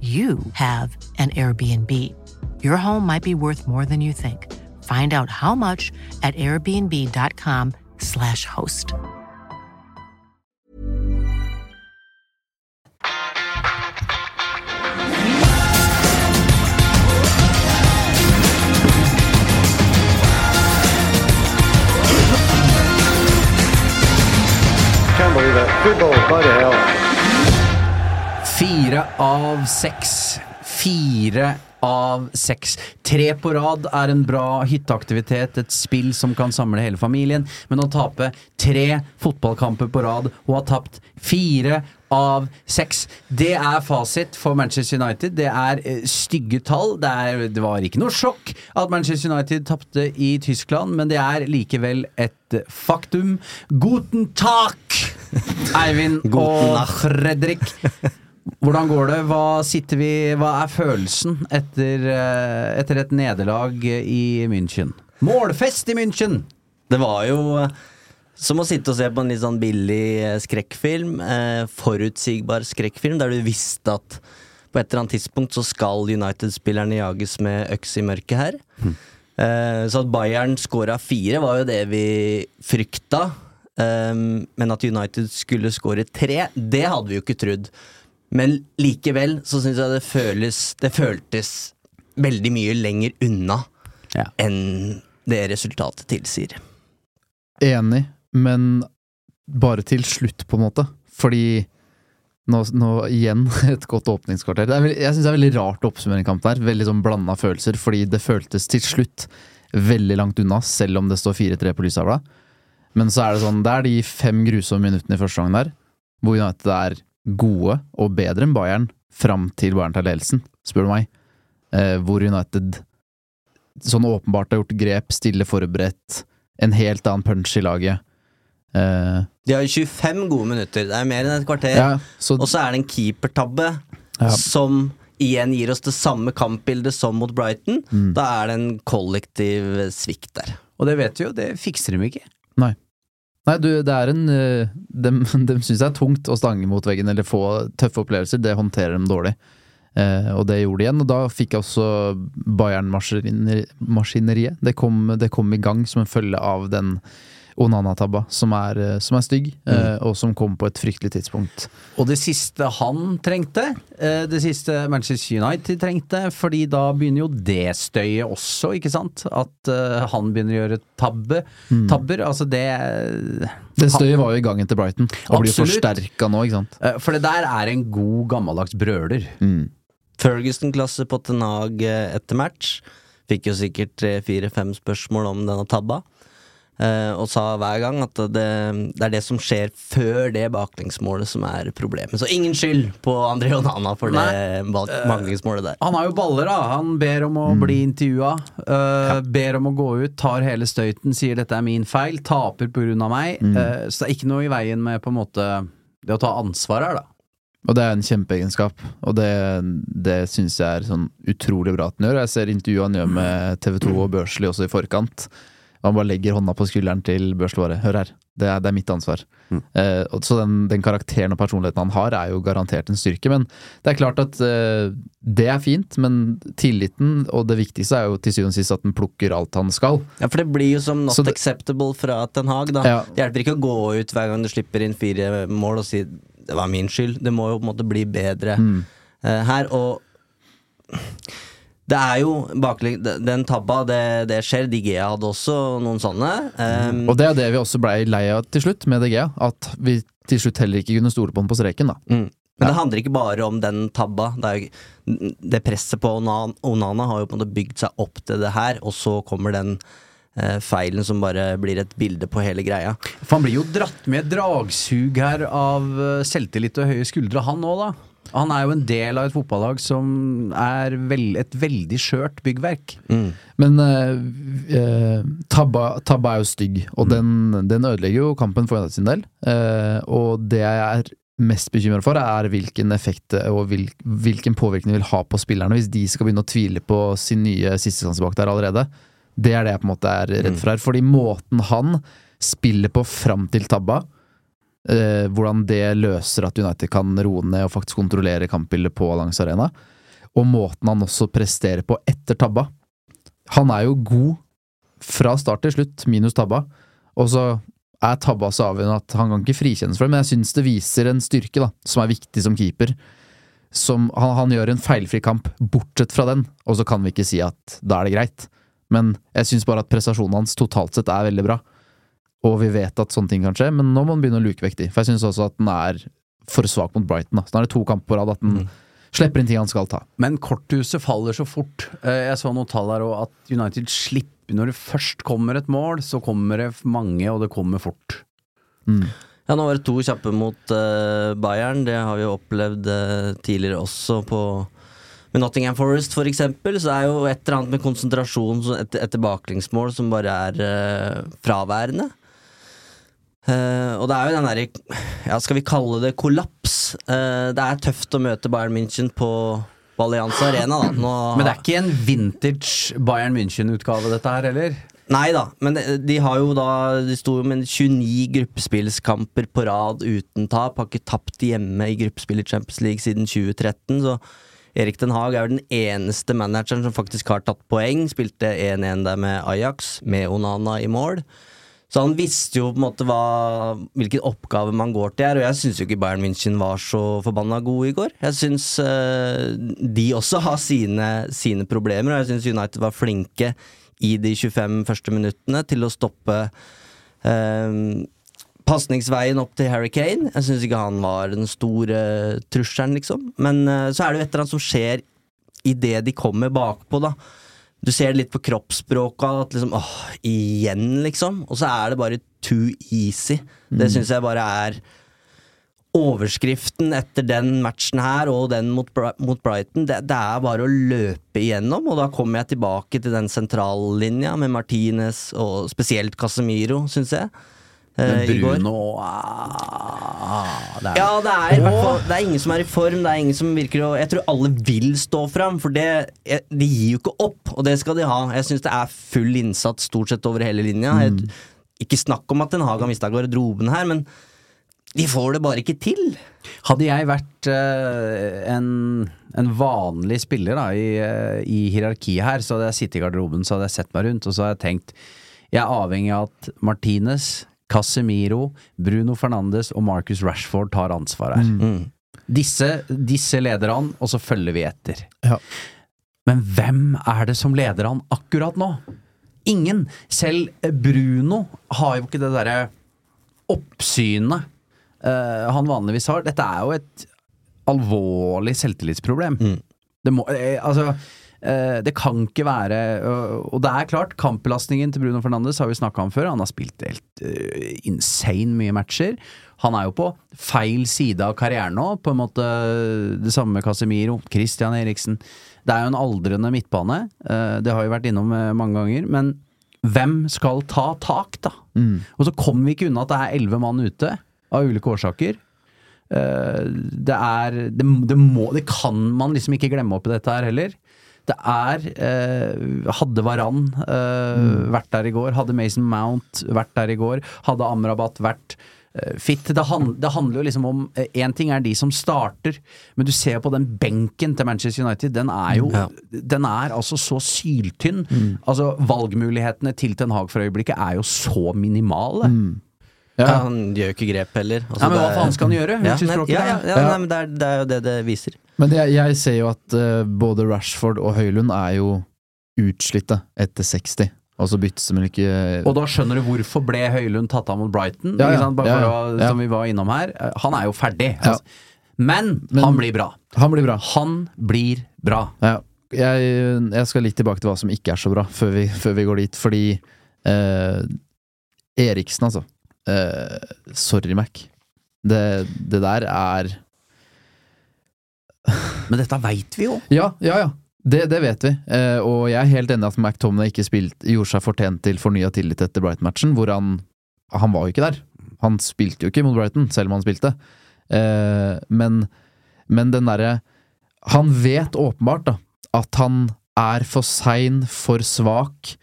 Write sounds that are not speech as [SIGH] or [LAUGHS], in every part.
you have an Airbnb. Your home might be worth more than you think. Find out how much at airbnb.com/slash host. Can't believe it. Football, bloody hell. Fire av seks. Fire av seks. Tre på rad er en bra hytteaktivitet, et spill som kan samle hele familien. Men å tape tre fotballkamper på rad og ha tapt fire av seks, det er fasit for Manchester United. Det er eh, stygge tall. Det, er, det var ikke noe sjokk at Manchester United tapte i Tyskland, men det er likevel et faktum. Guten tak, Eivind og Fredrik. Hvordan går det? Hva, vi, hva er følelsen etter, eh, etter et nederlag i München? Målfest i München! Det var jo eh, som å sitte og se på en litt sånn billig eh, skrekkfilm. Eh, forutsigbar skrekkfilm, der du visste at på et eller annet tidspunkt så skal United-spillerne jages med øks i mørket her. Eh, så at Bayern skåra fire, var jo det vi frykta. Eh, men at United skulle score tre, det hadde vi jo ikke trodd. Men likevel så syns jeg det føles Det føltes veldig mye lenger unna Ja. enn det resultatet tilsier. Enig, men bare til slutt, på en måte. Fordi nå, nå igjen [LAUGHS] et godt åpningskvarter. Er, jeg syns det er veldig rart å oppsummere en kamp der. Veldig sånn blanda følelser, fordi det føltes til slutt veldig langt unna, selv om det står 4-3 på lystavla. Men så er det sånn, det er de fem grusomme minuttene i første gang der, hvor United er gode og bedre enn Bayern fram til Bayern tar ledelsen, spør du meg. Eh, hvor United sånn åpenbart har gjort grep, stille forberedt, en helt annen punch i laget. Eh, De har jo 25 gode minutter, det er mer enn et kvarter. ja, så, Og så er det en keepertabbe Ja. som igjen gir oss det samme kampbildet som mot Brighton. Mm. Da er det en kollektiv svikt der. Og det vet vi jo, det fikser de ikke. Nei. Nei, du, det er en De, dem [LAUGHS] syns det er tungt å stange mot veggen eller få tøffe opplevelser. Det håndterer de dårlig. Eh, og det gjorde de igjen, og da fikk jeg også Bayern-maskineriet. Det, det kom i gang som en følge av den Onana-tabba, som, er, eh, som er stygg, mm. og som kom på et fryktelig tidspunkt. Og det siste han trengte, eh, det siste Manchester United trengte, fordi da begynner jo det støyet også, ikke sant? At eh, han begynner å gjøre tabbe, tabber. Altså det Det støyet var jo i gangen til Brighton, og blir forsterka nå, ikke sant. eh, For det der er en god gammeldags brøler. Ferguson-klasse på Tenag eh, etter match. Fikk jo sikkert tre-fire-fem spørsmål om denne tabba. Eh, og sa hver gang at det, det er det som skjer før det baklengsmålet som er problemet. Så ingen skyld på André Onana for det bak baklengsmålet der. Han har jo baller, da. Han ber om å bli intervjua. eh, Ber om å gå ut, tar hele støyten, sier dette er min feil, taper av meg. Eh, så det er ikke noe i veien med på en måte det å ta ansvar her, da. Og det er en kjempeegenskap, og det, det syns jeg er sånn utrolig bra at han gjør. Jeg ser intervjuet han gjør med TV 2 og Børsli også i forkant. Han bare legger hånda på skulderen til børslåret. Hør her, det er, det er mitt ansvar. Eh, og så den, den karakteren og personligheten han har, er jo garantert en styrke. Men det er klart at eh, det er fint, men tilliten og det viktigste er jo til syvende og sist at han plukker alt han skal. Ja, for det blir jo som not det- acceptable fra Ten Hag, da. Ja. Det hjelper ikke å gå ut hver gang du slipper inn fire mål og si det var min skyld. Det må jo på en måte bli bedre Mm. eh, her, og det er jo baklig, Den tabba, det, det skjer. Digea hadde også noen sånne. Um, Og det er det vi også blei lei av til slutt, med DG. At vi til slutt heller ikke kunne stole på den på streken, da. mm. Men det handler ikke bare om den tabba. Det, er jo, det presset på Onana har jo på en måte bygd seg opp til det her, og så kommer den eh, feilen som bare blir et bilde på hele greia. For han blir jo dratt med dragsug her av eh, selvtillit og høye skuldre, han òg, da. Han er jo en del av et fotballag som er vel, et veldig skjørt byggverk. Men eh, eh, tabba, tabba er jo stygg, og den, den ødelegger jo kampen for United sin del. Eh, og det jeg er mest bekymra for, er hvilken effekt og hvil, hvilken påvirkning det vil ha på spillerne hvis de skal begynne å tvile på sin nye sistesans bak der allerede. Det er det jeg på en måte er redd for her. Fordi måten han spiller på fram til tabba, eh, hvordan det løser at United kan roe ned og faktisk kontrollere kampbildet på Allianz Arena, og måten han også presterer på etter tabba. Han er jo god fra start til slutt, minus tabba. Og så er tabba så avgjørende at han kan ikke frikjennes for det, men jeg syns det viser en styrke da, som er viktig som keeper. Som, han, han gjør en feilfri kamp, bortsett fra den, og så kan vi ikke si at da er det greit. Men jeg syns bare at prestasjonen hans totalt sett er veldig bra. Og vi vet at sånne ting kan skje, men nå må han begynne å luke vekk de. For jeg syns også at den er for svak mot Brighton. Da. Så nå er det to kamper på rad at den slipper inn ting han skal ta. Men korthuset faller så fort. Eh, Jeg så noen tall her òg, at United slipper Når det først kommer et mål, så kommer det mange, og det kommer fort. Ja, nå var det to kjappe mot uh, Bayern. Det har vi jo opplevd uh, tidligere også på med Nottingham Forest, for eksempel. Så er jo et eller annet med konsentrasjon, et, et tilbakelengsmål som bare er uh, fraværende. Eh, og det er jo den derre Ja, skal vi kalle det kollaps? Uh, det er tøft å møte Bayern München på, på Allianz Arena, da. Nå, Men det er ikke en vintage Bayern München-utgave, dette her, heller? Nei da, men de, de har jo da De sto jo med 29 gruppespillskamper på rad uten tap. Har ikke tapt hjemme i gruppespill i Champions League siden 2013, så Erik Den Haag er jo den eneste manageren som faktisk har tatt poeng. Spilte 1-1 der med Ajax, med Onana i mål. Så han visste jo på en måte hva, hvilken oppgave man går til her, og jeg syns jo ikke Bayern München var så forbanna gode i går. Jeg syns uh, de også har sine, sine problemer, og jeg syns United var flinke i de 25 første minuttene til å stoppe uh, pasningsveien opp til Harry Kane. Jeg syns ikke han var den store trusselen, liksom. Men eh, så er det jo et eller annet som skjer idet de kommer bakpå, da. Du ser det litt på kroppsspråket at liksom åh, igjen, liksom. Og så er det bare too easy. Det syns jeg bare er Overskriften etter den matchen her og den mot, mot Brighton, det, det er bare å løpe igjennom, og da kommer jeg tilbake til den sentrallinja med Martinez og spesielt Casemiro, syns jeg. Eh, Men. Bruno ah, det er, Ja, det er fall Det er ingen som er i form. Det er ingen som virker å Jeg tror alle vil stå fram, for det De gir jo ikke opp, og det skal de ha. Jeg syns det er full innsats stort sett over hele linja. Jeg, ikke snakk om at Den Haag har mista garderoben her, men de får det bare ikke til. Hadde jeg vært uh, en, en vanlig spiller da, i, uh, i hierarkiet her, så hadde jeg sittet i garderoben så hadde jeg sett meg rundt og så hadde jeg tenkt Jeg er avhengig av at Martinez, Casemiro, Bruno Fernandes og Marcus Rashford tar ansvar her. Disse, disse leder han, og så følger vi etter. Ja. Men hvem er det som leder han akkurat nå? Ingen. Selv Bruno har jo ikke det derre oppsynet uh, han vanligvis har. Dette er jo et alvorlig selvtillitsproblem. Det må eh, Altså eh, det kan ikke være Og det er klart, kampbelastningen til Bruno Fernandes har vi snakka om før. Han har spilt helt øh, insane mye matcher. Han er jo på feil side av karrieren nå. På en måte Det samme med Casemiro, Christian Eriksen. Det er jo en aldrende midtbane. eh, det har vi vært innom eh, mange ganger. Men hvem skal ta tak, da? Og så kommer vi ikke unna at det er elleve mann ute, av ulike årsaker. Eh, det er det, det må Det kan man liksom ikke glemme oppi dette her heller. Det er eh, Hadde Varan eh, vært der i går, hadde Mason Mount vært der i går, hadde Amrabat vært eh, fit det, hand, det handler jo liksom om Én ting er de som starter, men du ser på den benken til Manchester United. Den er jo Ja. Den er altså så syltynn. Altså Valgmulighetene til Ten Hag for øyeblikket er jo så minimale. Ja, han gjør jo ikke grep heller. Altså, Nei, men hva faen skal han gjøre? Ja, nei, ja, ja, ja, Ja. Nei, men det er, det er jo det det viser. Men det, jeg ser jo at uh, både Rashford og Høylund er jo utslitte etter 60, og så byttes de ikke Og da skjønner du hvorfor ble Høylund tatt av mot Brighton. Ja, ja. Ikke sant? Bare for ja. å, Som vi var innom her. Eh, Han er jo ferdig. Ja. Altså. Men, Men- han blir bra. Han blir bra. Han blir bra. Ja. Jeg, jeg skal litt tilbake til hva som ikke er så bra, før vi, før vi går dit. Fordi eh, Eriksen, altså. Eh, sorry, Mac. Det, det der er Men dette veit vi jo. [LAUGHS] Ja, ja, ja. Det, det vet vi. uh, og jeg er helt enig i at McTominay ikke spilt, gjorde seg fortjent til fornya tillit etter Brighton-matchen, hvor han Han var jo ikke der. Han spilte jo ikke mot Brighton, selv om han spilte. Uh, men, men den derre Han vet åpenbart da at han er for sein, for svak,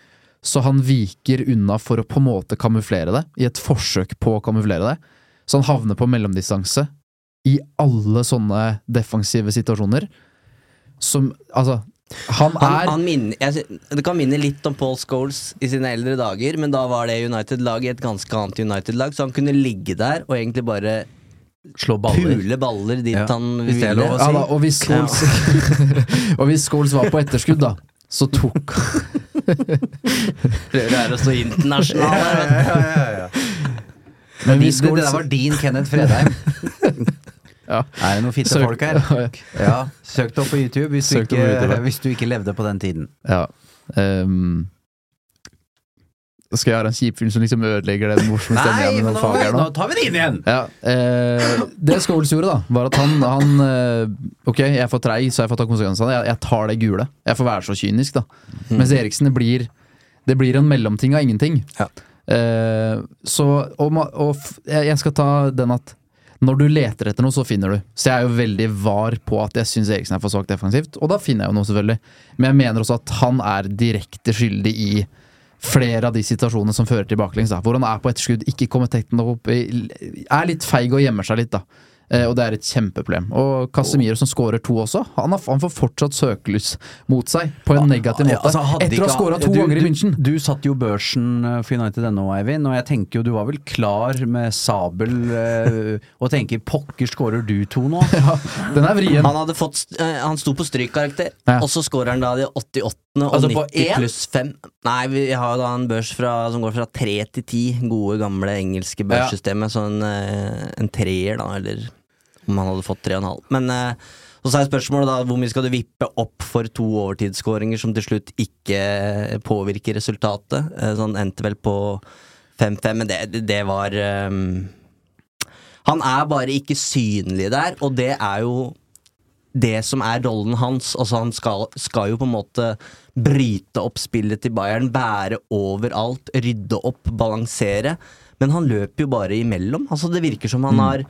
så han viker unna for å på en måte kamuflere det, i et forsøk på å kamuflere det. Så han havner på mellomdistanse i alle sånne defensive situasjoner. Som Altså, han Han, er han minner, jeg, det kan minne litt om Paul Scholes i sine eldre dager, men da var det United-laget et ganske annet United-lag, så han kunne ligge der og egentlig bare Slå baller. pule baller dit Ja, han hvis det er ville. lov å ja, da, og, hvis Scholes, [LAUGHS] og hvis Scholes var på etterskudd, da, så tok [LAUGHS] Prøver å være så internasjonal her, vet du. Men Din, hvis det, det der var din Kenneth Fredheim. [LAUGHS] Ja. Er det noen fitte folk her? Ja, Søk det opp på YouTube hvis du, ikke, på YouTube. hvis du ikke levde på den tiden. Ja. Ehm, skal jeg ha en kjip film som liksom ødelegger den morsomme stemninga med nå, nå tar vi det inn igjen! Ja, eh, det Scholes gjorde, da, var at han, han eh, Ok, jeg er for treig, så jeg får ta konsekvensene. Jeg, jeg tar det gule. Jeg får være så kynisk, da. Mens Eriksen, det blir, det blir en mellomting av ingenting. Ja. Eh, så og, og jeg jeg skal ta den at når du leter etter noe, så finner du. Så jeg er jo veldig var på at jeg syns Eriksen er for svakt defensivt, og da finner jeg jo noe, selvfølgelig. Men jeg mener også at han er direkte skyldig i flere av de situasjonene som fører til baklengs. Hvor han er på etterskudd, ikke kommer tett nok opp, er litt feig og gjemmer seg litt. da. Eh, og det er et kjempeproblem. Og Casemiro som skårer to også, han, har, han får fortsatt søkelys mot seg på en negativ måte. Ja, altså, etter å ha skåra to du, ganger i München. Du, satt jo børsen eh, for United ennå, Eivind, og jeg tenker jo du var vel klar med sabel eh, og tenker 'pokker, skårer du to nå'? [LAUGHS] Ja, den er vrien. Han, hadde fått, han sto på strykkarakter, Ja. og så scorer han da de 88. og Altså 90 pluss 5. Nei, vi har jo da en børs fra, som går fra 3 til 10. Gode, gamle engelske børssystemet. Så en, en treer, da, eller om han hadde fått 3,5. Men eh, så er spørsmålet da hvor mye skal du vippe opp for to overtidsskåringer som til slutt ikke påvirker resultatet. Så Sånn endte vel på 5-5, men det, det- var um, Han er bare ikke synlig der, og det er jo det som er rollen hans. Altså Han skal, skal jo på en måte bryte opp spillet til Bayern, bære overalt, rydde opp, balansere. Men han løper jo bare imellom. Altså Det virker som han har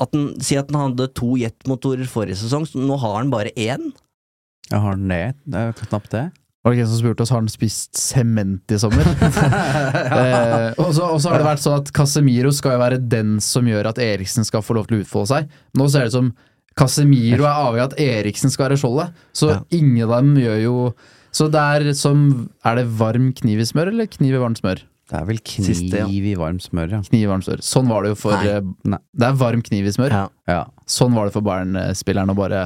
at den, Si at den hadde to jetmotorer forrige sesong, så nå har den bare én. Jeg har den det. Det er jo knapt det. Var det ikke en som spurte oss har han spist sement i sommer? [LAUGHS] eh, og så har det vært sånn at Casemiro skal jo være den som gjør at Eriksen skal få lov til å utfolde seg. Nå ser det ut som Casemiro er avhengig av at Eriksen skal være skjoldet, så Ja. ingen av dem gjør jo Så det er som Er det varm kniv i smør, eller kniv i varmt smør? Det er vel kniv Siste, ja. i varmt smør, ja. Kniv i varmt smør. Sånn var det jo for Nei. eh, Nei. Det er varm kniv i smør. Ja. ja. Sånn var det for Bayern-spilleren å bare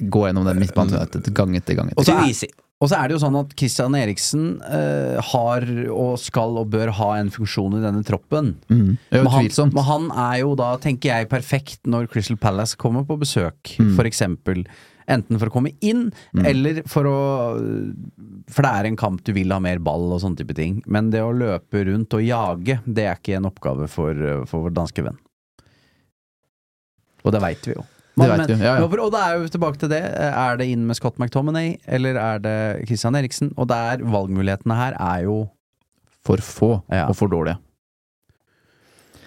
gå gjennom den midtbanen etter gang etter gang. Og Etter. så er- Og så er det jo sånn at Christian Eriksen eh, har og skal og bør ha en funksjon i denne troppen. Mm. Men han, men han er jo da, tenker jeg, perfekt når Crystal Palace kommer på besøk, Mm. for eksempel. Enten for å komme inn, eller for å For det er en kamp du vil ha mer ball og sånne type ting. Men det å løpe rundt og jage, det er ikke en oppgave for, for vår danske venn. Og det veit vi jo. Det vet vi, ja, ja. Og da er jo tilbake til det. Er det inn med Scott McTominay, eller er det Christian Eriksen? Og der valgmulighetene her er jo For få Ja. og for dårlige.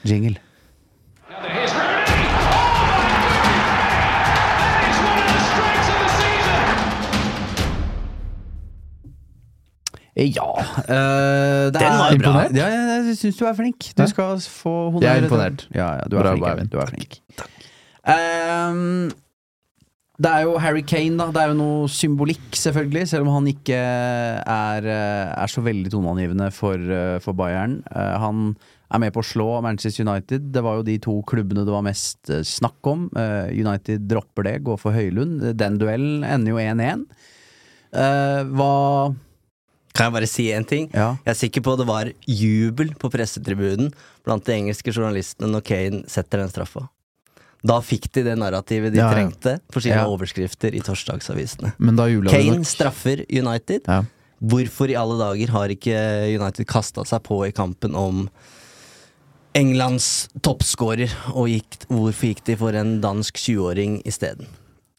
jingle. Here's Ja uh, det Den er- var bra. Imponert? Ja, ja, jeg syns du er flink. Du skal få honnør. Jeg er imponert. Ja, ja, du er Bra flink. Eivind. Du er flink. Ehm, det er jo Harry Kane, da. Det er jo noe symbolikk, selvfølgelig. Selv om han ikke er, eh, er så veldig toneangivende for, eh, for Bayern. Uh, Han er med på å slå Manchester United. Det var jo de to klubbene det var mest eh, snakk om. Uh, United dropper det, går for Høylund. Den duellen ender jo 1-1. Uh, Hva Kan jeg bare si én ting? Ja. Jeg er sikker på det var jubel på pressetribunen blant de engelske journalistene når Kane setter den straffa. Da fikk de det narrativet de Ja, ja. trengte for sine overskrifter i torsdagsavisene. Men da Kane nok. straffer United. Hvorfor i alle dager har ikke United kasta seg på i kampen om Englands toppskårer, og gikk, hvorfor gikk de for en dansk 20-åring isteden?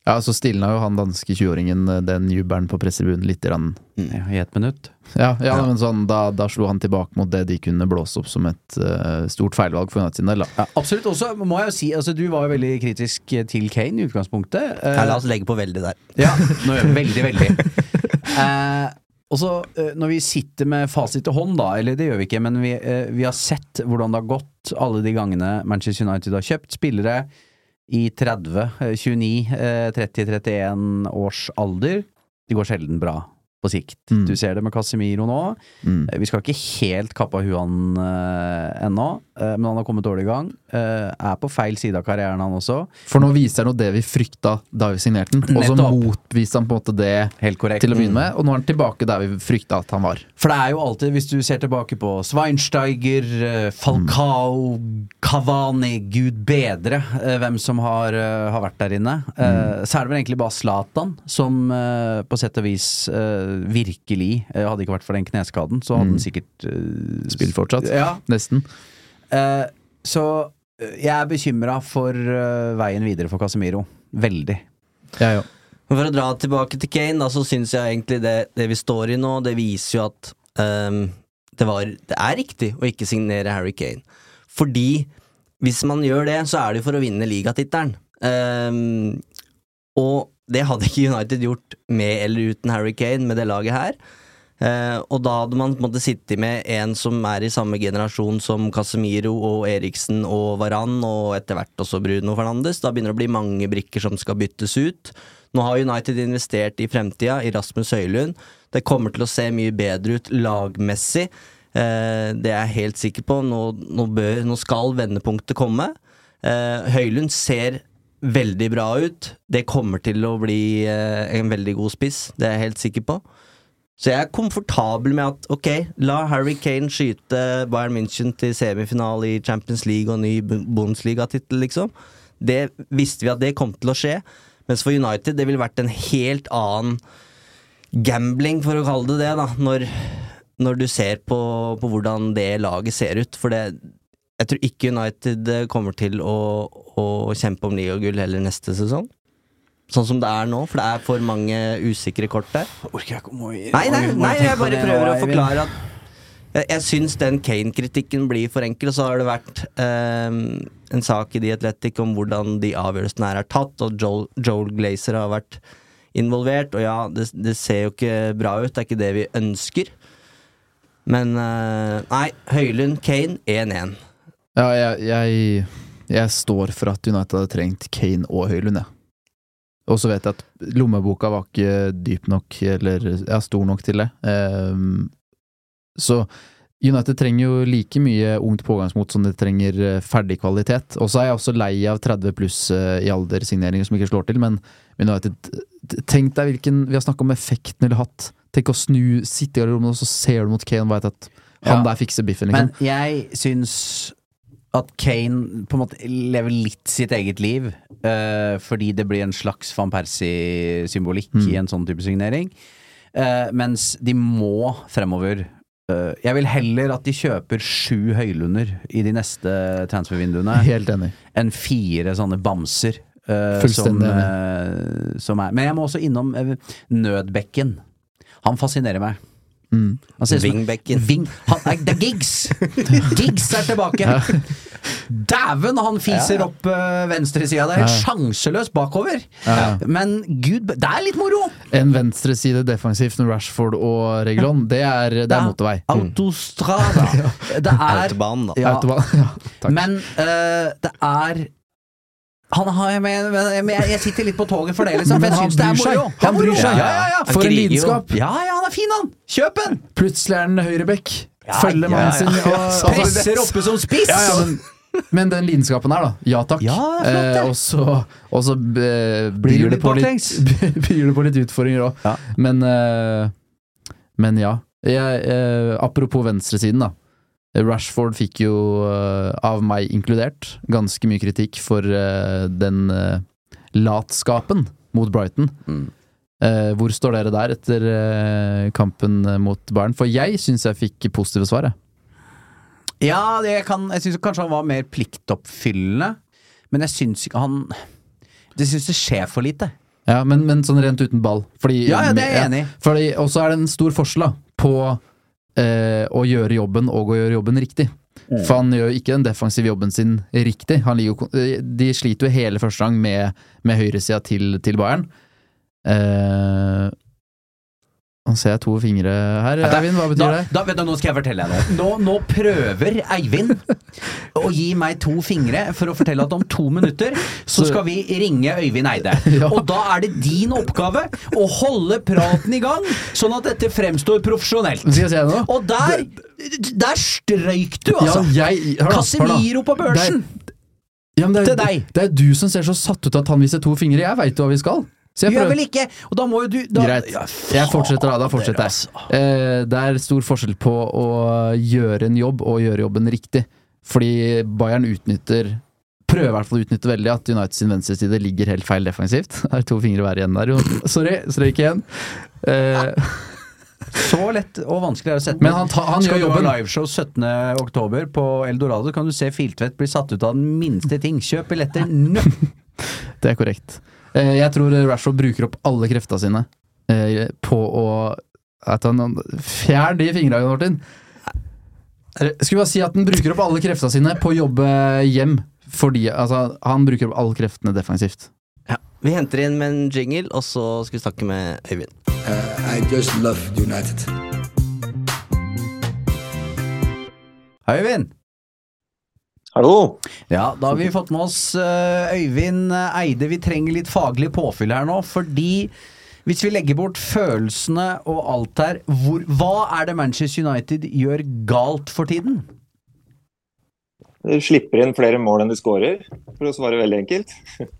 Ja, så stilna jo han danske 20-åringen eh, den jubelen på pressetribunen litt. Grann. ja, I ett minutt. Ja, ja, men sånn, da, da slo han tilbake mot det de kunne blåse opp som et uh, stort feilvalg for United sin del. Ja, absolutt. Også må jeg jo si, altså, du var jo veldig kritisk til Kane i utgangspunktet. Uh, Ja, la oss legge på veldig der. Ja, nå gjør vi veldig, veldig. [LAUGHS] uh, og så eh, når vi sitter med fasit i hånd, da, eller det gjør vi ikke, men vi, eh, vi har sett hvordan det har gått alle de gangene Manchester United har kjøpt spillere i 30, eh, 29, eh, 30, 31 års alder. Det går sjelden bra på sikt. Mm. Du ser det med Casemiro nå. Mm. Eh, Vi skal ikke helt kappe av huet han eh, ennå, uh, men han har kommet dårlig i gang. Uh, er på feil side av karrieren, han også. For nå viser han jo det vi frykta da vi signerte den, og så motviste han på en måte det Helt korrekt. til å begynne med, og nå er han tilbake der vi frykta at han var. For det er jo alltid, hvis du ser tilbake på Schweinsteiger, eh, Falcao, Cavani, gud bedre hvem som har, har vært der inne, mm. så er det vel egentlig bare Zlatan som på sett og vis eh, virkelig eh, Hadde ikke vært for den kneskaden, så hadde han sikkert uh, Spilt fortsatt. Ja. Nesten. Uh, så jeg er bekymra for uh, veien videre for Casemiro. Veldig. Jeg òg. Men For å dra tilbake til Kane, da, så syns jeg egentlig det, det vi står i nå, det viser jo at um, det, var, det er riktig å ikke signere Harry Kane. Fordi hvis man gjør det, så er det jo for å vinne ligatittelen. Um, og det hadde ikke United gjort med eller uten Harry Kane med det laget her. Eh, og da hadde man på en måte sittet med en som er i samme generasjon som Casemiro og Eriksen og Varan, og etter hvert også Bruno Fernandes. Da begynner det å bli mange brikker som skal byttes ut. Nå har United investert i fremtida, i Rasmus Høylund. Det kommer til å se mye bedre ut lagmessig. Eh, det er jeg helt sikker på. Nå, nå, bør, nå skal vendepunktet komme. Eh, Høylund ser veldig bra ut. Det kommer til å bli eh, en veldig god spiss, det er jeg helt sikker på. Så jeg er komfortabel med at ok, la Harry Kane skyte Bayern München til semifinale i Champions League og ny Bu- Bundesliga-tittel, liksom. Det visste vi at det kom til å skje. Mens for United, det ville vært en helt annen gambling, for å kalle det det, da, når, når du ser på, på hvordan det laget ser ut. For det Jeg tror ikke United kommer til å, å kjempe om ligagull heller neste sesong. Sånn som det er nå, for det er for mange usikre kort der. Orker jeg ikke å må Nei, nei, nei jeg bare prøver å forklare at jeg, jeg syns den Kane-kritikken blir for enkel. Så har det vært eh, en sak i The Athletic om hvordan de avgjørelsene her er tatt, og Joel, Joel Glazer har vært involvert. Og ja, det, det ser jo ikke bra ut, det er ikke det vi ønsker. Men eh, nei, Høylund, Kane 1-1. Ja, jeg, jeg, jeg står for at United hadde trengt Kane og Høylund, jeg. Og så vet jeg at lommeboka var ikke dyp nok, eller ja, stor nok til det. Um, så United trenger jo like mye ungt pågangsmot som de trenger eh, ferdig kvalitet. Og så er jeg også lei av 30 pluss eh, i alder-signeringer som ikke slår til, men United Tenk deg hvilken Vi har snakka om effekten du har hatt. Tenk å snu, sitte i garderoben, og så ser du mot Kane og veit at han Ja. der fikser biffen, liksom. Men jeg syns at Kane på en måte lever litt sitt eget liv, uh, fordi det blir en slags van Persie-symbolikk Mm. i en sånn type signering. Uh, mens de må fremover. Uh, jeg vil heller at de kjøper sju høylunder i de neste transfervinduene enn fire sånne bamser. som, som er. Men jeg må også innom Nødbekken. Han fascinerer meg. Mm. Han ser ut som en- Wingbecken. Ving, han, nei, det er Giggs! Giggs er tilbake! Dæven, han fiser opp uh, venstresida der. Ja. Sjanseløs bakover. Ja. Men gud, det er litt moro! En venstreside defensivt med Rashford og Regulon, det er, det er motorvei. Autostrada. [LAUGHS] Det er Autobahn, da. Ja, Autobahn. [LAUGHS] Ja, takk. Men uh, det er har, men, men, jeg, jeg sitter litt på toget for det, liksom. For Men jeg han syns det er moro. Han bryr seg. Ja, ja, ja. For en lidenskap. Ja, ja, han er fin, han! Kjøp en! Plutselig er han høyrebekk. Følger ja, mannen sin. og- altså- Presser oppe som spiss! Ja, ja, men, men den lidenskapen her, da. Ja takk. Eh, og så, og så eh, Blir byr det det på litt byr [LAUGHS] det på litt utfordringer òg. Ja. Men, eh, men ja. Jeg, eh, apropos venstresiden, da. Rashford fikk jo, eh, av meg inkludert, ganske mye kritikk for eh, den eh, latskapen mot Brighton. Mm. Hvor står dere der etter kampen mot Bayern? For jeg syns jeg fikk positive svar, jeg. Ja, det kan, jeg syns kanskje han var mer pliktoppfyllende, men jeg syns ikke han Det syns det skjer for lite. Ja, men, men sånn rent uten ball. Fordi, Ja, ja, det er jeg enig i. Og så er det en stor forskjell på eh, å gjøre jobben og å gjøre jobben riktig. Mm. For han gjør ikke den defensive jobben sin riktig. Jo eh, de sliter jo hele første gang med, med høyresida til, til Bayern. Eh, nå ser jeg to fingre her. Eivind, hva betyr Da, det? da, vet du, nå skal jeg fortelle deg noe. Nå, nå prøver Eivind å gi meg to fingre for å fortelle at om to minutter så skal vi ringe Øyvind Eide. [LAUGHS] Ja. Og da er det din oppgave å holde praten i gang, sånn at dette fremstår profesjonelt. Skal jeg si noe? Og der, der strøyk du, altså! Ja, jeg, hør da. Casemiro på børsen! Ja, men det, Til er, deg. det er du som ser så satt ut at han viser to fingre. Jeg veit jo hva vi skal. Så jeg Gjør vel ikke Og da må jo du da, Greit. Jeg fortsetter da. Da fortsetter altså. jeg. Eh, det er stor forskjell på å gjøre en jobb og gjøre jobben riktig. Fordi Bayern utnytter Prøver i hvert fall å utnytte veldig at Uniteds venstreside ligger helt feil defensivt. [LAUGHS] Det er to fingre hver igjen der. jo. Sorry, strøyk igjen. Eh, [LAUGHS] Så lett og vanskelig er det å sette Men han ta- han Skal gjør du ha jobben. liveshow 17. oktober på Eldorado, kan du se Filtvedt bli satt ut av den minste ting. Kjøp billetter nå! [LAUGHS] det er korrekt. Eh, jeg tror Rashford bruker opp alle kreftene sine eh, på å at han, Fjern de fingra, Jon Martin. Skulle bare si at han bruker opp alle kreftene sine på å jobbe hjem. Fordi altså, han bruker opp alle kreftene defensivt. Ja. Vi henter inn med en jingle, og så skal vi snakke med Øyvind. Uh, I just love United. Hei, Øyvind! Hallo! Ja, da har vi fått med oss eh, Øyvind Eide. Vi trenger litt faglig påfyll her nå, fordi hvis vi legger bort følelsene og alt her, hvor, hva er det Manchester United gjør galt for tiden? De slipper inn flere mål enn de skårer, for å svare veldig enkelt. [LAUGHS]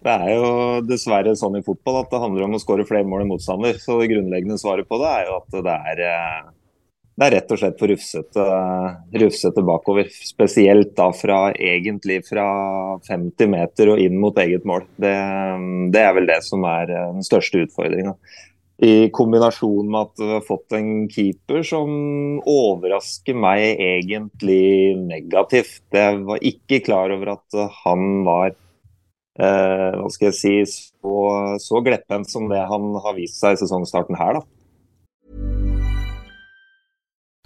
Det er jo dessverre sånn i fotball at det handler om å skåre flere mål enn motstander. Så det grunnleggende svaret på det er jo at det er, eh, det er rett og slett for rufsete, rufsete bakover. Spesielt da fra egentlig fra 50 meter og inn mot eget mål. Det, det er vel det som er eh, den største utfordringa. I kombinasjon med at vi har fått en keeper som overrasker meg egentlig negativt. Jeg var ikke klar over at han var eh, hva skal jeg si, så, så glepphendt som det han har vist seg i sesongstarten her. da.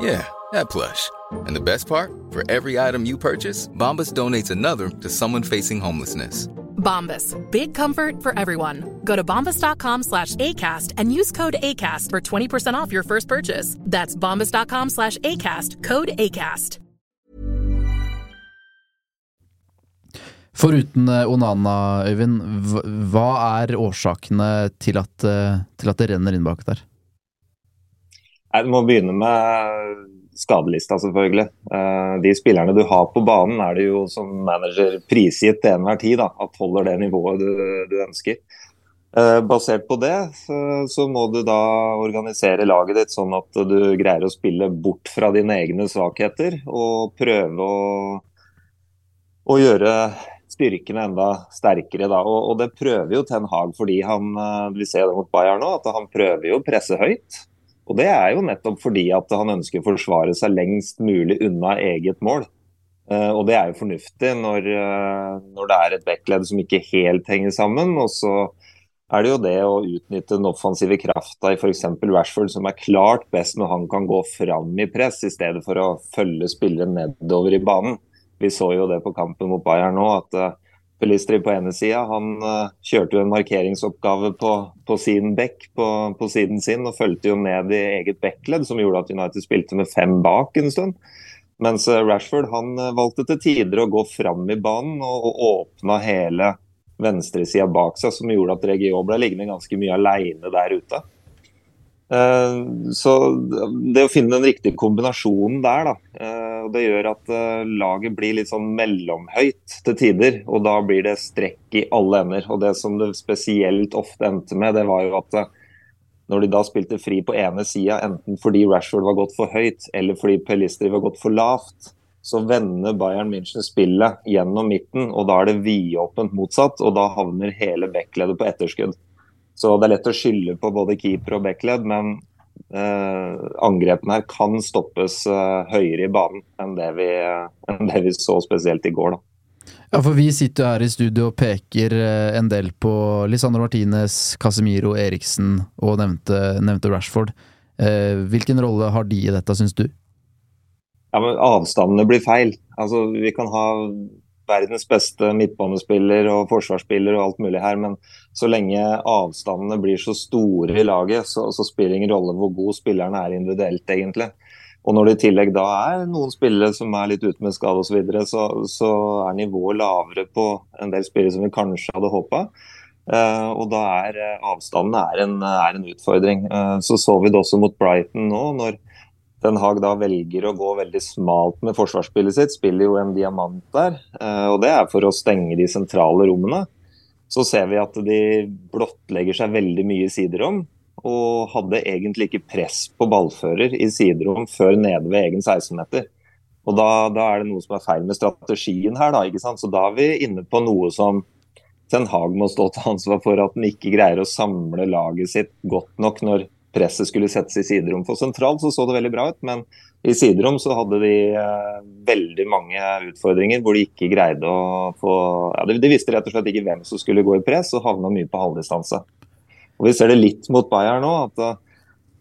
Yeah, that plush. And the best part? For every item you purchase, Bombas donates another to someone facing homelessness. Bombas. Big comfort for everyone. Go to bombas.com slash ACAST and use code ACAST for 20% off your first purchase. That's bombas.com slash ACAST. Code ACAST. Foruten eh, Onana, Øyvind, hva- er årsakene til at, eh, til at det renner inn bak der? Nei, Du må begynne med skadelista, selvfølgelig. Eh, De spillerne du har på banen, er det jo som manager prisgitt til enhver tid da, at holder det nivået du, du ønsker. Eh, Basert på det så, må du da organisere laget ditt sånn at du greier å spille bort fra dine egne svakheter og prøve å, å gjøre styrkene enda sterkere. Da. Og, og det prøver jo Ten Hag fordi han eh, vi ser det mot Bayern nå, at han prøver jo å presse høyt. Og Det er jo nettopp fordi at han ønsker å forsvare seg lengst mulig unna eget mål. Eh, og det er jo fornuftig når, eh, når det er et backledd som ikke helt henger sammen. Og så er det jo det å utnytte den offensive krafta i f.eks. Rashford, som er klart best når han kan gå fram i press, i stedet for å følge spillere nedover i banen. Vi så jo det på kampen mot Bayern nå, at uh, på ene sida han eh, kjørte jo en markeringsoppgave på, på sin bekk på, på siden sin, og fulgte jo ned i eget backledd, som gjorde at United spilte med fem bak en stund. Mens eh, Rashford han eh, valgte til tider å gå fram i banen og, og åpna hele venstresida bak seg, som gjorde at Regio ble liggende ganske mye aleine der ute. Så det å finne den riktige kombinasjonen der, da, og det gjør at eh, laget blir litt sånn mellomhøyt til tider. Og da blir det strekk i alle ender. Og det som det spesielt ofte endte med, det var jo at eh, når de da spilte fri på ene sida, enten fordi Rashford var gått for høyt eller fordi Pelistri var gått for lavt, så vender Bayern München spillet gjennom midten, og da er det vidåpent motsatt. Og da havner hele backleddet på etterskudd. Så det er lett å skylde på både keeper og backledd, men angrepene her kan stoppes eh, høyere i banen enn det, vi, enn det vi så spesielt i går. da. Ja, for vi sitter her i studio og peker eh, en del på Lisandro Martinez, Casemiro, Eriksen og nevnte, nevnte Rashford. Eh, hvilken rolle har de i dette, syns du? Ja, men Avstandene blir feil. Altså, Vi kan ha verdens beste midtbanespiller og forsvarsspiller og alt mulig her, men så lenge avstandene blir så store i laget, så, så spiller det ingen rolle hvor god spilleren er individuelt, egentlig. Og når det i tillegg da er noen spillere som er litt ute med skade osv., så, videre, så så er nivået lavere på en del spillere som vi kanskje hadde håpa. Uh, og da er eh, avstanden er en, er en utfordring. Uh, så så vi det også mot Brighton nå, når Den Haag da velger å gå veldig smalt med forsvarsspillet sitt. Spiller jo en diamant der, eh, og det er for å stenge de sentrale rommene. Så ser vi at de blottlegger seg veldig mye i siderom og hadde egentlig ikke press på ballfører i siderom før nede ved egen 16-meter. Og da, da er det noe som er feil med strategien her, da. ikke sant? Så da er vi inne på noe som Ten Hag må stå til ansvar for at han ikke greier å samle laget sitt godt nok når presset skulle settes i siderom. For sentralt så så det veldig bra ut, men i siderom så hadde de eh, veldig mange utfordringer hvor de ikke greide å få ja, de, de visste rett og slett ikke hvem som skulle gå i press, og havna mye på halvdistanse. Og Vi ser det litt mot Bayern nå. at eh,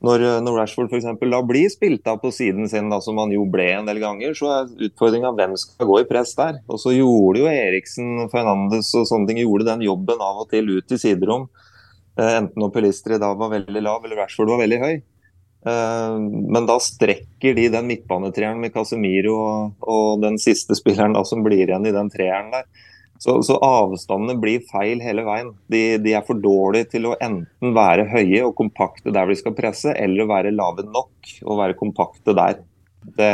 når, når Rashford for eksempel, da blir spilt av på siden sin, da, som han jo ble en del ganger, så er utfordringa hvem skal gå i press der. Og så gjorde jo Eriksen, Fernandes og sånne ting gjorde den jobben av og til ut i siderom. Eh, enten om Pelistri da var veldig lav eller Rashford var veldig høy. Eh, Men da strekker de den midtbanetreeren med Casemiro og, og den siste spilleren da som blir igjen i den treeren der. Så, så avstandene blir feil hele veien. De, de er for dårlige til å enten være høye og kompakte der de skal presse, eller å være lave nok og være kompakte der. Det,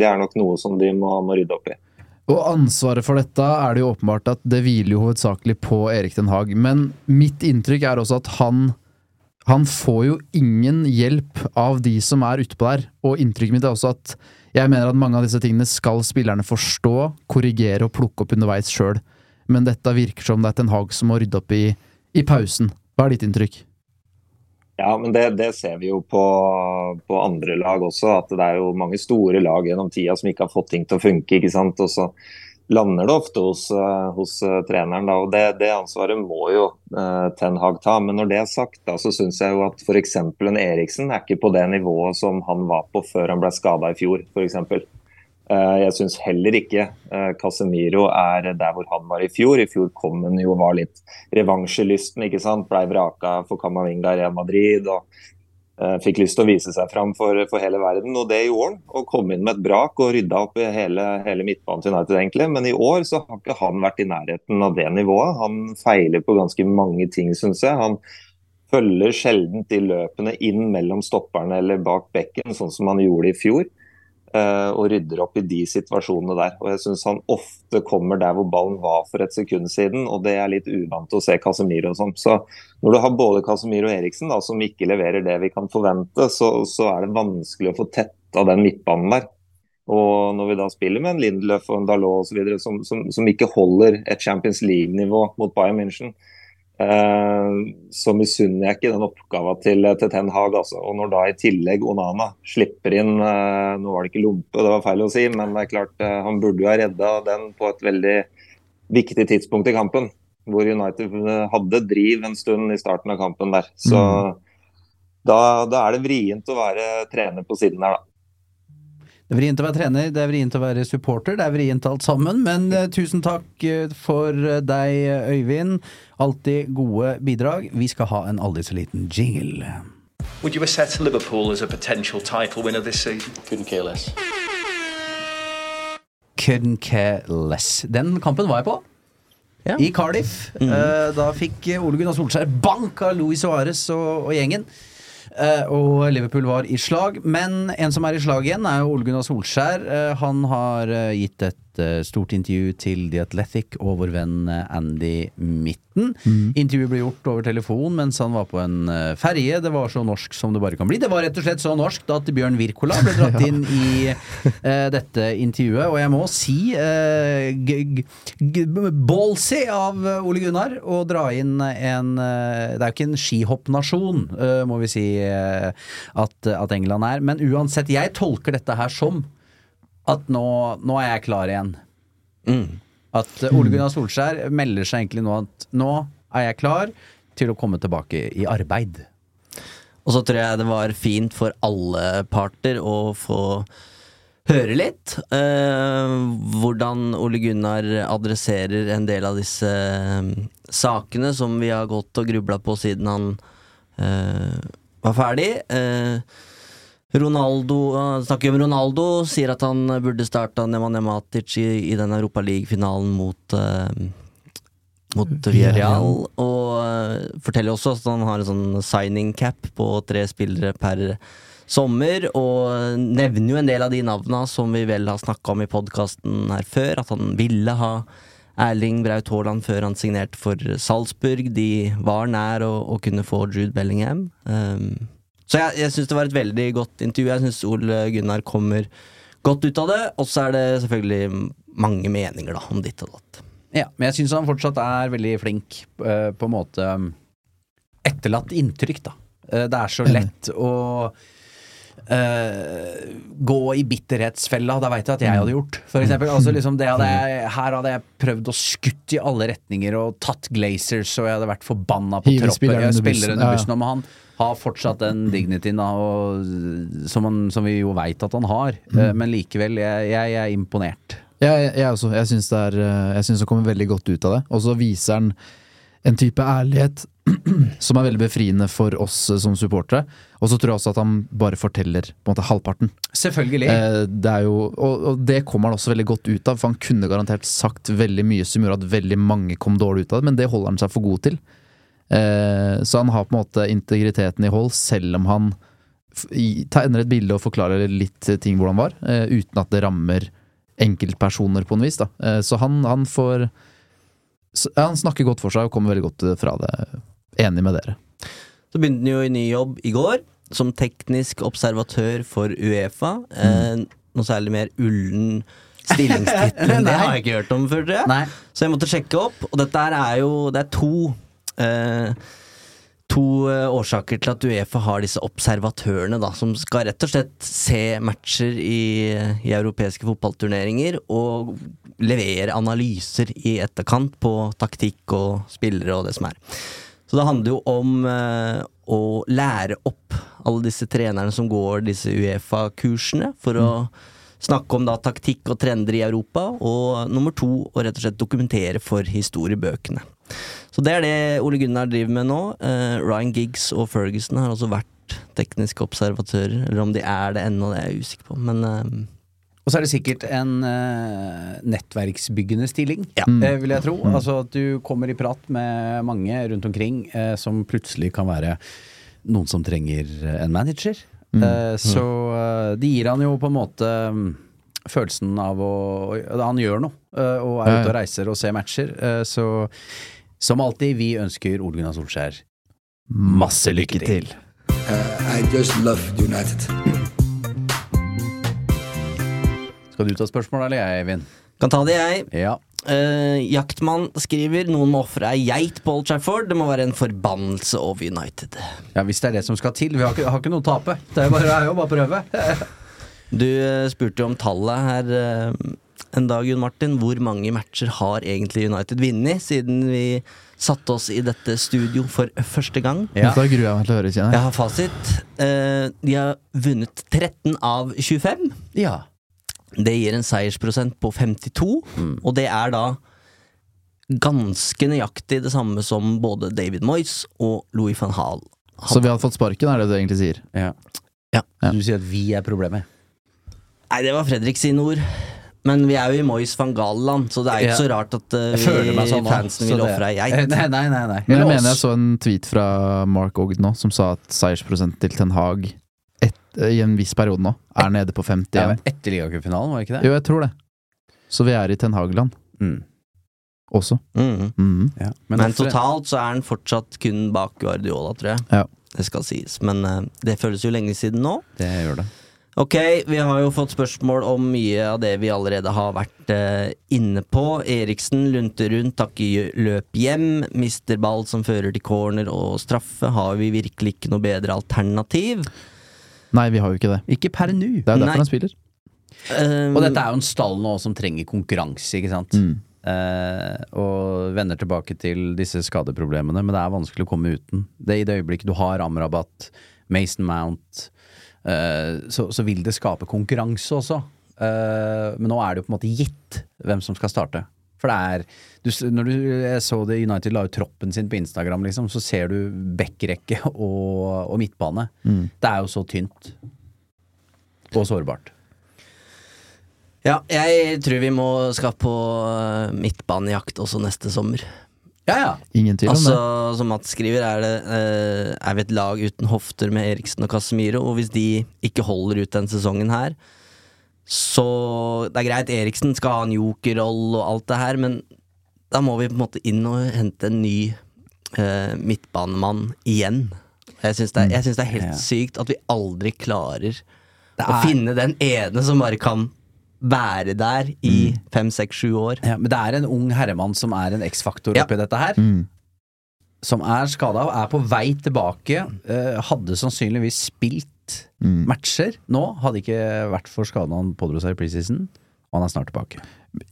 det er nok noe som de må, må rydde opp i. Og ansvaret for dette er det jo åpenbart at det hviler jo hovedsakelig på Erik Den Haag. Men mitt inntrykk er også at han han får jo ingen hjelp av de som er utpå der. Og inntrykket mitt er også at jeg mener at mange av disse tingene skal spillerne forstå, korrigere og plukke opp underveis sjøl. Men dette virker som det er Ten Hag som må rydde opp i, i pausen. Hva er ditt inntrykk? Ja, men det, det ser vi jo på, på, andre lag også. At det er jo mange store lag gjennom tida som ikke har fått ting til å funke. ikke sant? Og så lander det ofte hos, uh, hos uh, treneren. Da, og det, det, ansvaret må jo uh, Ten Hag ta. Men når det er sagt, da, så syns jeg jo at f.eks. en Eriksen er ikke på det nivået som han var på før han ble skada i fjor, f.eks. Eh, jeg syns heller ikke eh, Casemiro er der hvor han var i fjor. I fjor kom han jo og var litt revansjelysten, ikke sant. Blei vraka for Camavinga i Real Madrid. og uh, Fikk lyst til å vise seg fram for, for, hele verden, og det gjorde han. Og kom inn med et brak og rydda opp i hele, hele midtbanen til United, egentlig. Men i år så har ikke han vært i nærheten av det nivået. Han feiler på ganske mange ting, syns jeg. Han følger sjelden de løpene inn mellom stopperne eller bak bekken, sånn som han gjorde i fjor. Uh, og rydder opp i de situasjonene der. Og jeg syns han ofte kommer der hvor ballen var for et sekund siden, og det er litt uvant å se Casemiro som. Så når du har både Casemiro og Eriksen da, som ikke leverer det vi kan forvente, så, så er det vanskelig å få tetta den midtbanen der. Og når vi da spiller med en Lindlöf og en Dalot osv. Som, som, som ikke holder et Champions League-nivå mot Bayern München, Eh, så misunner jeg ikke den oppgaven til, til, Ten Hag. Altså. Og når da i tillegg Onana slipper inn eh, Nå var det ikke Lompe, det var feil å si, men det er klart eh, han burde jo ha redda den på et veldig viktig tidspunkt i kampen. Hvor United hadde driv en stund i starten av kampen der. Så mm. da, da, er det vrient å være trener på siden der, da. Det er vrient å være trener, det er vrient å være supporter, det er vrient alt sammen. Men uh, tusen takk uh, for uh, deg, Øyvind. Alltid gode bidrag. Vi skal ha en aldri så liten jingle. Would you assess Liverpool as a potential title winner this season? Couldn't care less. Couldn't care less. Den kampen var jeg på. Ja. I Cardiff. Mm. da fikk Ole Gunnar Solskjær bank av Louis Suárez og, og gjengen. Eh, og Liverpool var i slag. Men en som er i slag igjen, er Ole Gunnar Solskjær. Eh, han har eh, gitt et stort intervju til The Athletic og vår venn Andy Mitten. Mm. Intervjuet ble gjort over telefon mens han var på en ferje. Det var så norsk som det bare kan bli. Det var rett og slett så norsk at Bjørn Wirkola ble [LAUGHS] dratt inn i uh, dette intervjuet. Og jeg må si uh, ballsy av Ole Gunnar å dra inn en uh, Det er jo ikke en skihoppnasjon, uh, må vi si Eh, at, at, England er. Men uansett, jeg tolker dette her som at nå, nå er jeg klar igjen. Mm. At eh, Ole Gunnar Solskjær melder seg egentlig nå at nå er jeg klar til å komme tilbake i arbeid. Og så tror jeg det var fint for alle parter å få høre litt eh, hvordan Ole Gunnar adresserer en del av disse eh, sakene som vi har gått og grubla på siden han eh, var ferdig. Eh, Ronaldo uh, snakker om Ronaldo, sier at han burde starta Nemanja Matic i, i den Europa League-finalen mot uh, mot Villarreal, og uh, forteller også at han har en sånn signing cap på tre spillere per sommer, og nevner jo en del av de navna som vi vel har snakka om i podkasten her før, at han ville ha Erling Braut Haaland før han signerte for Salzburg. De var nær å, å kunne få Jude Bellingham. Um, så jeg, jeg syns det var et veldig godt intervju. Jeg syns Ole Gunnar kommer godt ut av det. Og så er det selvfølgelig mange meninger da, om ditt og datt. Ja, men jeg syns han fortsatt er veldig flink uh, på en måte Etterlatt inntrykk, da. Uh, det er så lett å Uh, gå i bitterhetsfella. Da veit jeg at jeg hadde gjort, for eksempel. Altså, liksom, hadde jeg, her hadde jeg prøvd å skutt i alle retninger og tatt Glazers, og jeg hadde vært forbanna på troppen. Jeg spiller under bussen, om han har fortsatt den dignityen da, og, som, han, som, vi jo veit at han har. Mm. Uh, men likevel, jeg, jeg, er imponert. Jeg, jeg også. Jeg syns det, er, eh, jeg synes han kommer veldig godt ut av det. Og så viser han en type ærlighet [CLEARS THROAT] som er veldig befriende for oss som supportere. Og så tror jeg også at han bare forteller på en måte halvparten. Selvfølgelig. Eh, det er jo, og, og, det kommer han også veldig godt ut av, for han kunne garantert sagt veldig mye som gjorde at veldig mange kom dårlig ut av det, men det holder han seg for god til. Eh, så han har på en måte integriteten i hold, selv om han tegner et bilde og forklarer litt ting hvordan han var, eh, uten at det rammer enkeltpersoner på noe vis. Da. Eh, så han, han får han snakker godt for seg og kommer veldig godt fra det. Enig med dere. Så begynte han jo i ny jobb i går, som teknisk observatør for Uefa. Mm. Noe særlig mer ullen stillingstittel [LAUGHS] det har jeg ikke hørt om før, tror jeg. Så jeg måtte sjekke opp, og dette er jo Det er to to eh, årsaker til at Uefa har disse observatørene, da, som skal rett og slett se matcher i, i europeiske fotballturneringer og levere analyser i etterkant på taktikk og spillere og det som er. Så det handler jo om eh, å lære opp alle disse trenerne som går disse Uefa-kursene, for å Snakke om da taktikk og trender i Europa. Og nummer to, å rett og slett dokumentere for historiebøkene. Så det er det Ole Gunnar driver med nå. Uh, Ryan Giggs og Ferguson har også vært tekniske observatører. Eller om de er det ennå, det er jeg usikker på. Men uh, Og så er det sikkert en uh, nettverksbyggende stilling, Ja. uh, vil jeg tro. Altså at du kommer i prat med mange rundt omkring uh, som plutselig kan være noen som trenger en manager. Eh, så uh, det gir han jo på en måte um, følelsen av å Han gjør noe, uh, og er ute og reiser og ser matcher. eh, så som alltid, vi ønsker Ole Gunnar Solskjær masse lykke til. Uh, I just love United. Skal du ta spørsmål, eller jeg, Eivind? kan ta det, jeg. Ja. Eh, jaktmann skriver noen må ofre ei geit på Old Trafford. Det må være en forbannelse over United. ja, hvis det er det som skal til. Vi har ikke, har ikke noe å tape. Det er, bare, det er jo bare å prøve. Du uh, spurte jo om tallet her uh, en dag, Jon Martin. Hvor mange matcher har egentlig United vunnet siden vi satte oss i dette studio for første gang? Ja. Da gruer jeg meg til å høre, kjenner Jeg jeg. har fasit. Eh, de har vunnet 13 av 25. Ja. Det gir en seiersprosent på 52, og det er da ganske nøyaktig det samme som både David Moyes og Louis van Hal. Så vi hadde fått sparken, er det du egentlig sier? Ja. Ja. Ja. Du sier at vi er problemet. Nei, det var Fredrik sine ord. Men vi er jo i Moyes van Gaal-land, så det er ikke Ja. så rart at uh, meg vi sånn fansen vil ofre ei geit. Nei, nei, nei. nei. Men jeg mener jeg så en tweet fra Mark Ogden nå, som sa at seiersprosent til Ten Hag i en viss periode nå er nede på 51. Ja, Etter ligacupfinalen, var det ikke det? Jo, jeg tror det. Så vi er i Ten Hageland. Mm. også. Mm. Mhm. Ja. Men, men totalt så er han fortsatt kun bak Guardiola, tror jeg. Ja. Det skal sies. Men uh, det føles jo lenge siden nå. Det gjør det. Ok, vi har jo fått spørsmål om mye av det vi allerede har vært uh, inne på. Eriksen lunter rundt, takker løp hjem, mister ball som fører til corner og straffe. Har vi virkelig ikke noe bedre alternativ? Nei, vi har jo ikke det. Ikke per nå. Det er jo Nei. derfor han spiller. Um, Og dette er jo en stall nå som trenger konkurranse, ikke sant. Mm. Uh, og vender tilbake til disse skadeproblemene, men det er vanskelig å komme uten. Det er I det øyeblikket du har Amrabat, Mason Mount, uh, så, så vil det skape konkurranse også. Uh, men nå er det jo på en måte gitt hvem som skal starte. For det er du, Når du jeg så det United la ut troppen sin på Instagram, liksom, så ser du backrekke og, og midtbane. Det er jo så tynt. Og sårbart. Ja, jeg tror vi må skal på eh, midtbanejakt også neste sommer. Ja, ja. Ingen tvil om Altså, det. som Mats skriver, er, det, eh, er vi et lag uten hofter med Eriksen og Casemiro, og hvis de ikke holder ut den sesongen her, så Det er greit, Eriksen skal ha en jokerroll og alt det her, men da må vi på en måte inn og hente en ny eh, midtbanemann igjen. Jeg syns det, synes det er helt Ja. sykt at vi aldri klarer å finne den ene som bare kan være der i fem, seks, sju år. Ja, men det er en ung herremann som er en X-faktor Ja. oppi dette her. Mm. Som er skada og er på vei tilbake. eh, hadde sannsynligvis spilt Mm. matcher nå. Hadde ikke vært for skaden han pådro seg i preseason. Og han er snart tilbake.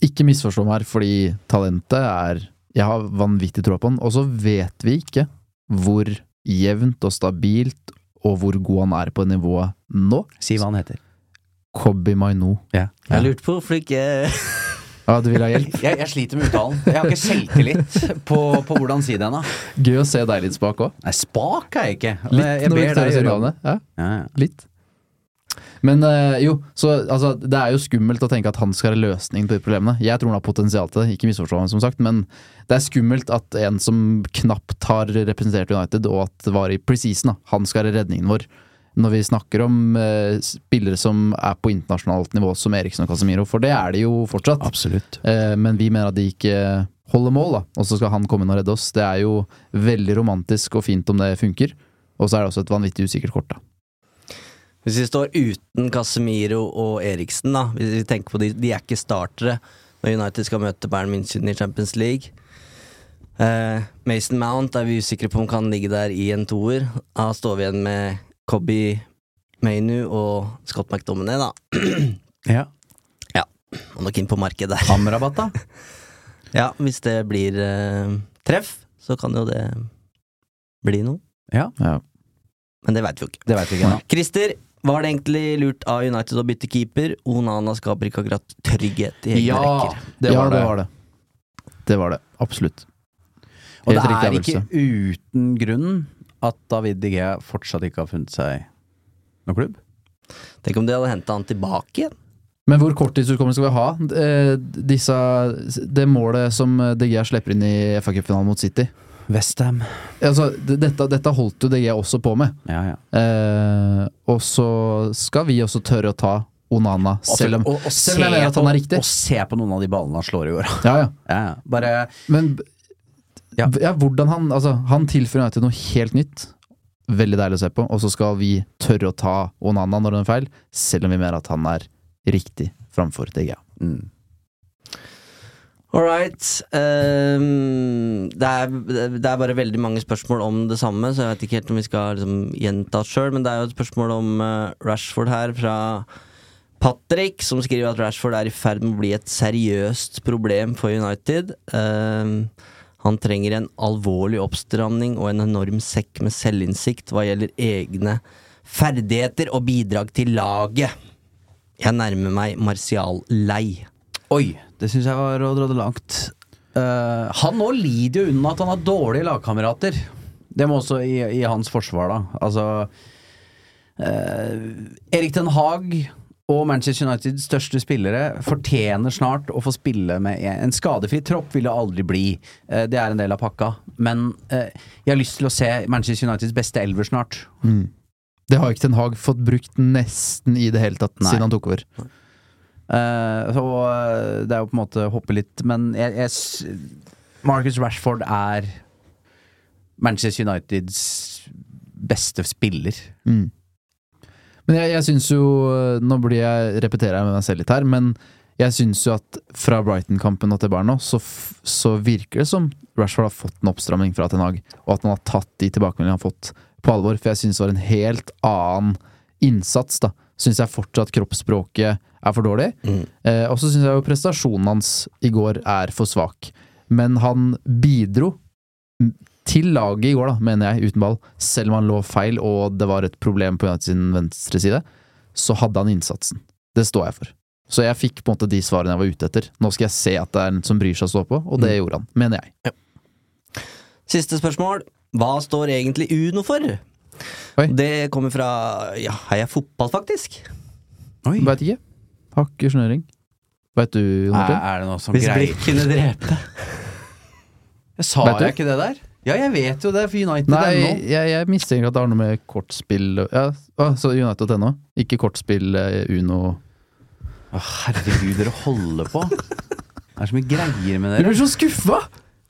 Ikke misforstå meg her, fordi talentet er Jeg har vanvittig tro på han, og så vet vi ikke hvor jevnt og stabilt og hvor god han er på nivået nå. Si hva han heter. Kobi Maino. Ja. Jeg lurte på hvorfor ikke Ja, du vil ha hjelp? [LAUGHS] Jeg, jeg sliter med uttalen. Jeg har ikke selvtillit på, på hvordan si det ennå. Gøy å se deg litt spak òg. Nei, spak er jeg ikke. Litt jeg når ber deg gjøre navnet. Ja, Ja, ja. litt. Men øh, jo, så altså, det er jo skummelt å tenke at han skal være løsningen på de problemene. Jeg tror han har potensial til det, ikke misforstå meg som sagt, men det er skummelt at en som knapt har representert United, og at det var i preseason, han skal være redningen vår. Når vi snakker om eh, spillere som er på internasjonalt nivå, som Eriksen og Casemiro, for det er de jo fortsatt. Absolutt. Eh, men vi mener at de ikke holder mål, da. Og så skal han komme inn og redde oss. Det er jo veldig romantisk og fint om det funker. Og så er det også et vanvittig usikkert kort, da. Hvis vi står uten Casemiro og Eriksen, da Hvis vi tenker på de, de er ikke startere når United skal møte Bayern München i Champions League. Uh, Mason Mount er vi usikre på om kan ligge der i en toer. Da står vi igjen med Cobby Mainu og Scott McDominay, da. [CLEARS THROAT] Ja. Og nok inn på markedet der. Amrabat, da? [LAUGHS] Ja, hvis det blir eh, treff, så kan jo det bli noe. Ja, Ja. Men det veit vi jo ikke. det vet vi ikke ennå. Christer, Var det egentlig lurt av United å bytte keeper? Onana skaper ikke akkurat trygghet i egne Ja, rekker. det ja, var det. det var det. Det var det. Absolutt. Og det Helt er ikke uten grunn at David De Gea fortsatt ikke har funnet seg noen klubb. Tenk om de hadde henta han tilbake igjen. Men hvor korttidshukommelse skal vi ha? Eh, Disse, det målet som De Gea slipper inn i FA Cup-finalen mot City Westham. altså, dette, dette holdt jo De Gea også på med. Ja, ja. Eh, og så skal vi også tørre å ta Onana, selv om, og, og, selv om jeg mener at han er riktig. Og se på noen av de ballene han slår i går. Ja, ja. [LAUGHS] Ja, ja. Bare Men Ja. ja. hvordan han Altså, han tilfører United noe helt nytt. Veldig deilig å se på. Og så skal vi tørre å ta Onana når den er feil, selv om vi mener at han er riktig framfor DGA. mm. All right. Um, det, er, det er bare veldig mange spørsmål om det samme, så jeg vet ikke helt om vi skal liksom, gjenta det sjøl, men det er jo et spørsmål om uh, Rashford her fra Patrick, som skriver at Rashford er i ferd med å bli et seriøst problem for United. Ehm, han trenger en alvorlig oppstramning og en enorm sekk med selvinnsikt hva gjelder egne ferdigheter og bidrag til laget. Jeg nærmer meg Martial lei. Oi, det syns jeg var å dra det langt. Uh, han nå lider jo unna at han har dårlige lagkamerater. Det må også i, i hans forsvar, da. Altså uh, Erik Den Haag og Manchester Uniteds største spillere fortjener snart å få spille med en skadefri tropp. Vil det aldri bli. Eh, det er en del av pakka. Men eh, jeg har lyst til å se Manchester Uniteds beste elver snart. Det har ikke Ten Hag fått brukt nesten i det hele tatt Nei. siden han tok over. Eh, så det er jo på en måte å hoppe litt, men jeg, jeg Marcus Rashford er Manchester Uniteds beste spiller. Mm. Men jeg, jeg syns jo Nå blir jeg repeterer jeg med meg selv litt her, men jeg syns jo at fra Brighton-kampen og til Bayern nå, så, så virker det som Rashford har fått en oppstramming fra Ten Hag, og at han har tatt de tilbakemeldingene han har fått, på alvor. For jeg syns det var en helt annen innsats, da. Syns jeg fortsatt kroppsspråket er for dårlig. Eh, og så syns jeg jo prestasjonen hans i går er for svak. Men han bidro til laget i går, da, mener jeg, uten ball. Selv om han lå feil og det var et problem på United sin venstre side, så hadde han innsatsen. Det står jeg for. Så jeg fikk på en måte de svarene jeg var ute etter. Nå skal jeg se at det er en som bryr seg å stå på, og det gjorde han, mener jeg. Siste spørsmål. Hva står egentlig Uno for? Oi. Det kommer fra ja, Heia Fotball, faktisk. Oi. Veit ikke. Har ikke snøring. Veit du, Er, Martin? er det noe som Hvis greier blikk kunne drepe. [LAUGHS] Jeg Sa Vet du? jeg ikke det der? Ja, jeg vet jo det, for United Nei, ennå. jeg, jeg mistenker at det har noe med kortspill Ja, ah, så United.no. Ikke kortspill eh, Uno Å, herregud, dere holder på. Det er så mye greier med dere. Du blir så skuffa!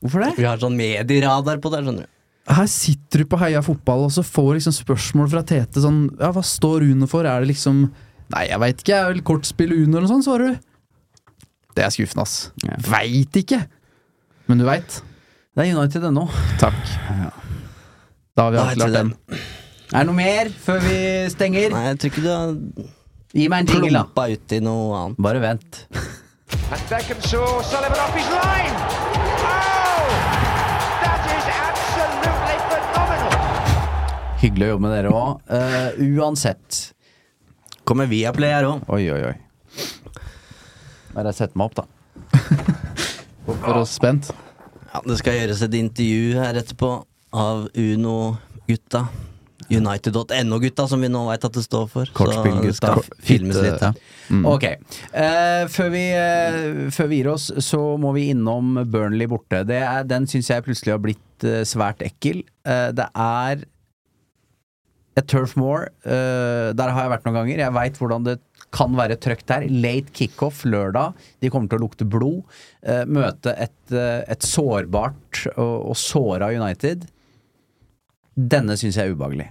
Hvorfor det? Vi har sånn medieradar på det, skjønner du. Her sitter du på Heia fotball, og så får liksom spørsmål fra Tete sånn Ja, hva står Uno for? Er det liksom Nei, jeg veit ikke, er vel kortspill Uno eller noe sånt, svarer du. Det er skuffende, ass. Ja. Veit ikke! Men du veit. Det er United ennå. Takk. Da har vi avklart den. Er det noe mer før vi stenger? Nei, jeg tror ikke du har Gi meg en jingle, da. uti noe annet. Bare vent. And Beckham saw Sullivan off his line. Oh! That is absolutely phenomenal. Hyggelig å jobbe med dere òg. uansett. Kommer via play her òg. Oi, oi, oi. Bare sett meg opp, da. [LAUGHS] For du spent. Ja, det skal gjøres et intervju her etterpå av Uno-gutta. United.no-gutta, som vi nå veit at det står for. Kortspillgutta. Filmes litt. Ja. Mm. Ok. Uh, før, vi, uh, før vi gir oss, så må vi innom Burnley borte. Det er, den syns jeg plutselig har blitt uh, svært ekkel. Det er et Turf Moor. der har jeg vært noen ganger. Jeg veit hvordan det kan være trøkt der. Late kickoff lørdag. De kommer til å lukte blod. Eh, møte et, eh, et sårbart og, og såra United. Denne syns jeg er ubehagelig.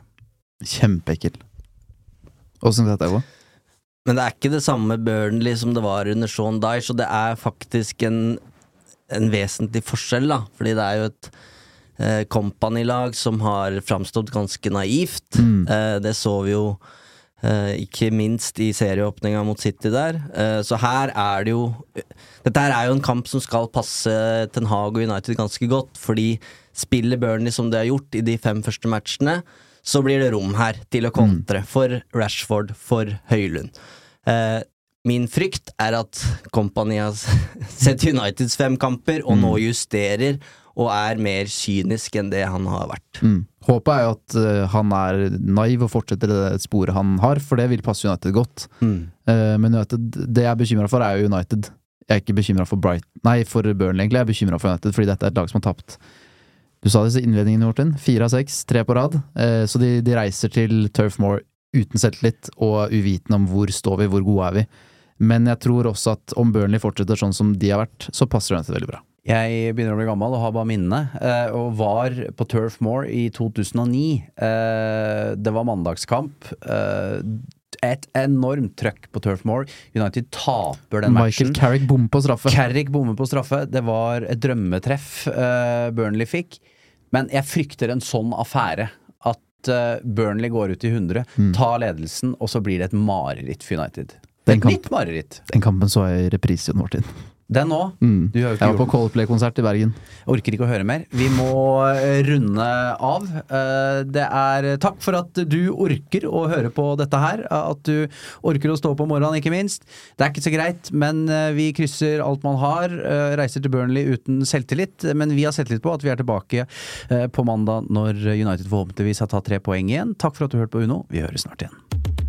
Kjempeekkel. Åssen vet jeg på? Men det er ikke det samme Burnley som det var under Sean Dyche, og det er faktisk en, en vesentlig forskjell, da. Fordi det er jo et eh, company-lag som har framstått ganske naivt. Mm. Eh, det så vi jo ikke minst i serieåpninga mot City der. Eh, så her er det jo Dette her er jo en kamp som skal passe Ten Hag og United ganske godt, fordi spiller Burnley som de har gjort i de fem første matchene, så blir det rom her til å kontre for Rashford, for Høylund. Eh, min frykt er at Company har [LAUGHS] sett Uniteds fem kamper, og nå justerer og er mer kynisk enn det han har vært. Mm. Håpet er jo at uh, han er naiv og fortsetter det sporet han har, for det vil passe United godt. Eh, men United, det jeg er bekymra for, er jo United. Jeg er ikke bekymra for Bright Nei, for Burnley, egentlig. Jeg er bekymra for United, fordi dette er et lag som har tapt. Du sa disse innledningene, Morten. Fire av seks, tre på rad. Uh, så de, de reiser til Turf Moor uten selvtillit og uvitende om hvor står vi, hvor gode er vi. Men jeg tror også at om Burnley fortsetter sånn som de har vært, så passer United veldig bra. Jeg begynner å bli gammel og har bare minnene. Eh, og var på Turf Moor i 2009. Eh, det var mandagskamp. Eh, et enormt trøkk på Turf Moor. United taper den Michael matchen. Carrick bom på straffe. Carrick bommer på straffe. Det var et drømmetreff eh, Burnley fikk. Men jeg frykter en sånn affære. At Burnley går ut i 100, Mm. tar ledelsen, og så blir det et mareritt for United. Den Et kamp- nytt mareritt. Den kampen så jeg i reprise, Jon Martin. Den òg? Mm. Jeg var på Coldplay-konsert i Bergen. Orker ikke å høre mer. Vi må eh, runde av. Eh, Det er takk for at du orker å høre på dette her. At du orker å stå på morgenen, ikke minst. Det er ikke så greit, men eh, vi krysser alt man har. eh, Reiser til Burnley uten selvtillit. Men vi har selvtillit på at vi er tilbake eh, på mandag når United forhåpentligvis har tatt tre poeng igjen. Takk for at du hørte på Uno. Vi høres snart igjen.